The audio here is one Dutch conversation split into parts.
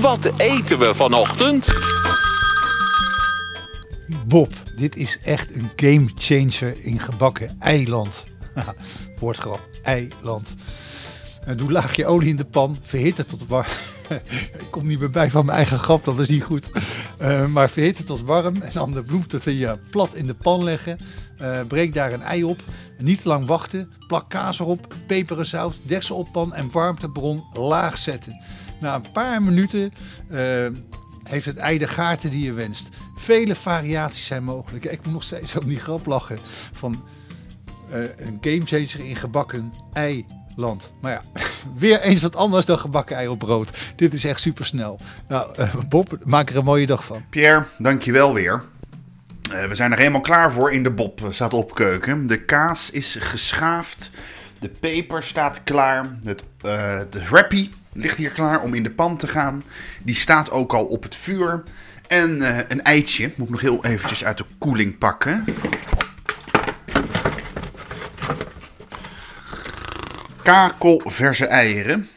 Wat eten we vanochtend? Bob, dit is echt een game changer in gebakken eiland. Woordgrap, eiland. Doe laagje olie in de pan, verhit het tot warm. Ik kom niet meer bij van mijn eigen grap, dat is niet goed. Uh, maar verhit het tot warm en dan de bloemtortilla plat in de pan leggen. Uh, breek daar een ei op. Niet lang wachten. Plak kaas erop, peper en zout, deksel op pan en warmtebron laag zetten. Na een paar minuten heeft het ei de gaarte die je wenst. Vele variaties zijn mogelijk. Ik moet nog steeds om die grap lachen van een gamechanger in gebakken eiland. Maar ja, weer eens wat anders dan gebakken ei op brood. Dit is echt super snel. Nou, uh, Bob, maak er een mooie dag van. Pierre, dankjewel weer. Uh, we zijn er helemaal klaar voor in de Bob staat opkeuken. De kaas is geschaafd. De peper staat klaar. Het, de wrappie ligt hier klaar om in de pan te gaan. Die staat ook al op het vuur. En een eitje. Moet ik nog heel eventjes uit de koeling pakken. Kakelverse eieren.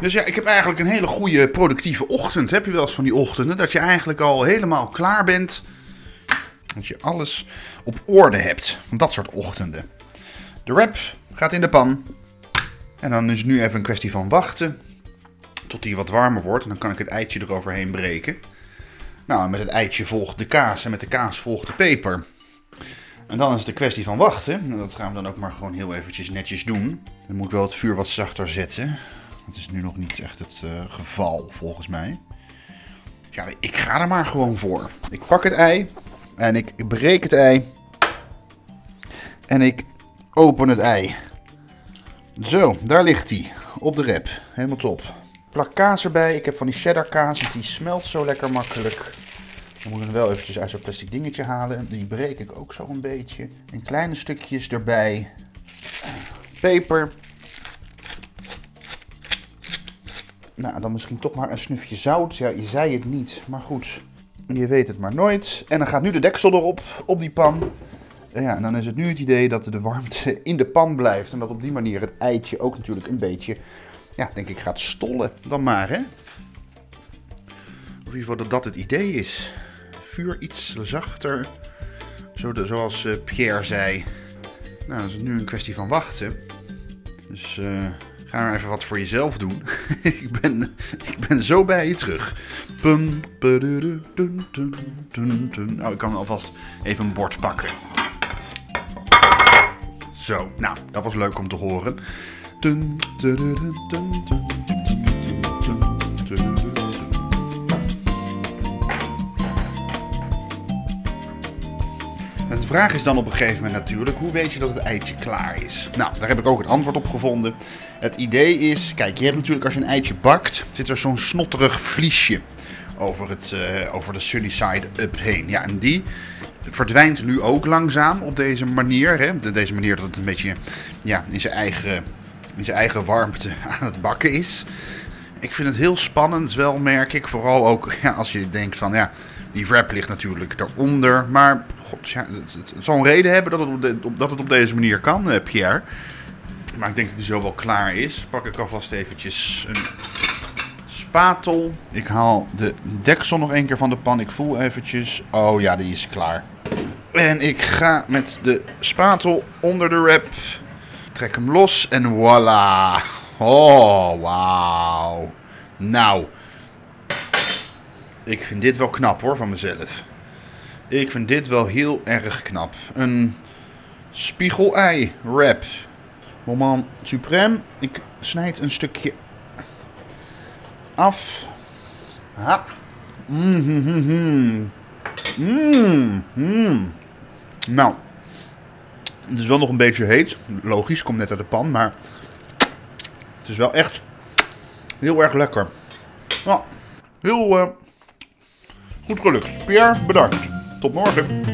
Dus ja, ik heb eigenlijk een hele goede productieve ochtend. Heb je wel eens van die ochtenden dat je eigenlijk al helemaal klaar bent. Dat je alles op orde hebt. Van dat soort ochtenden. De wrap gaat in de pan. En dan is het nu even een kwestie van wachten. Tot die wat warmer wordt. En dan kan ik het eitje eroverheen breken. Nou, met het eitje volgt de kaas. En met de kaas volgt de peper. En dan is het een kwestie van wachten. En dat gaan we dan ook maar gewoon heel eventjes netjes doen. Dan moet wel het vuur wat zachter zetten. Dat is nu nog niet echt het uh, geval, volgens mij. Ja, ik ga er maar gewoon voor. Ik pak het ei. En ik breek het ei. En ik open het ei. Zo, daar ligt hij. Op de rep. Helemaal top. Plak kaas erbij. Ik heb van die cheddar kaas. Die smelt zo lekker makkelijk. Dan moet ik hem wel eventjes uit zo'n plastic dingetje halen. Die breek ik ook zo een beetje. En kleine stukjes erbij. Peper. Nou, dan misschien toch maar een snufje zout. Ja, je zei het niet, maar goed. Je weet het maar nooit. En dan gaat nu de deksel erop, op die pan. En ja, en dan is het nu het idee dat de warmte in de pan blijft. En dat op die manier het eitje ook natuurlijk een beetje, ja, denk ik, gaat stollen. Dan maar, hè. Of in ieder geval dat dat het idee is. Vuur iets zachter. Zo zoals uh, Pierre zei. Nou, dan is nu een kwestie van wachten. Dus... Uh, Ga maar even wat voor jezelf doen. ik, ben, ik ben zo bij je terug. Oh, ik kan alvast even een bord pakken. Zo, nou, dat was leuk om te horen. De vraag is dan op een gegeven moment natuurlijk, hoe weet je dat het eitje klaar is? Nou, daar heb ik ook het antwoord op gevonden. Het idee is, kijk, je hebt natuurlijk als je een eitje bakt, zit er zo'n snotterig vliesje over, het, uh, over de sunny side up heen. Ja, en die verdwijnt nu ook langzaam op deze manier. Hè? Deze manier dat het een beetje ja, in, zijn eigen, in zijn eigen warmte aan het bakken is. Ik vind het heel spannend, wel merk ik. Vooral ook ja, als je denkt van ja, die wrap ligt natuurlijk daaronder. Maar god, het, zal een reden hebben dat het op, dat het op deze manier kan, uh, Pierre. Maar ik denk dat hij zo wel klaar is. Pak ik alvast eventjes een spatel. Ik haal de deksel nog een keer van de pan. Ik voel eventjes. Oh ja, die is klaar. En ik ga met de spatel onder de wrap. Trek hem los en voilà. Oh, wauw. Nou. Ik vind dit wel knap hoor van mezelf. Ik vind dit wel heel erg knap. Een spiegelei wrap. Moment supreme. Ik snijd een stukje af. Ha. Mm, mm, mm. Nou, het is wel nog een beetje heet. Logisch, komt net uit de pan, maar het is wel echt heel erg lekker. Nou, heel uh, goed gelukt. Pierre, bedankt. Tot morgen.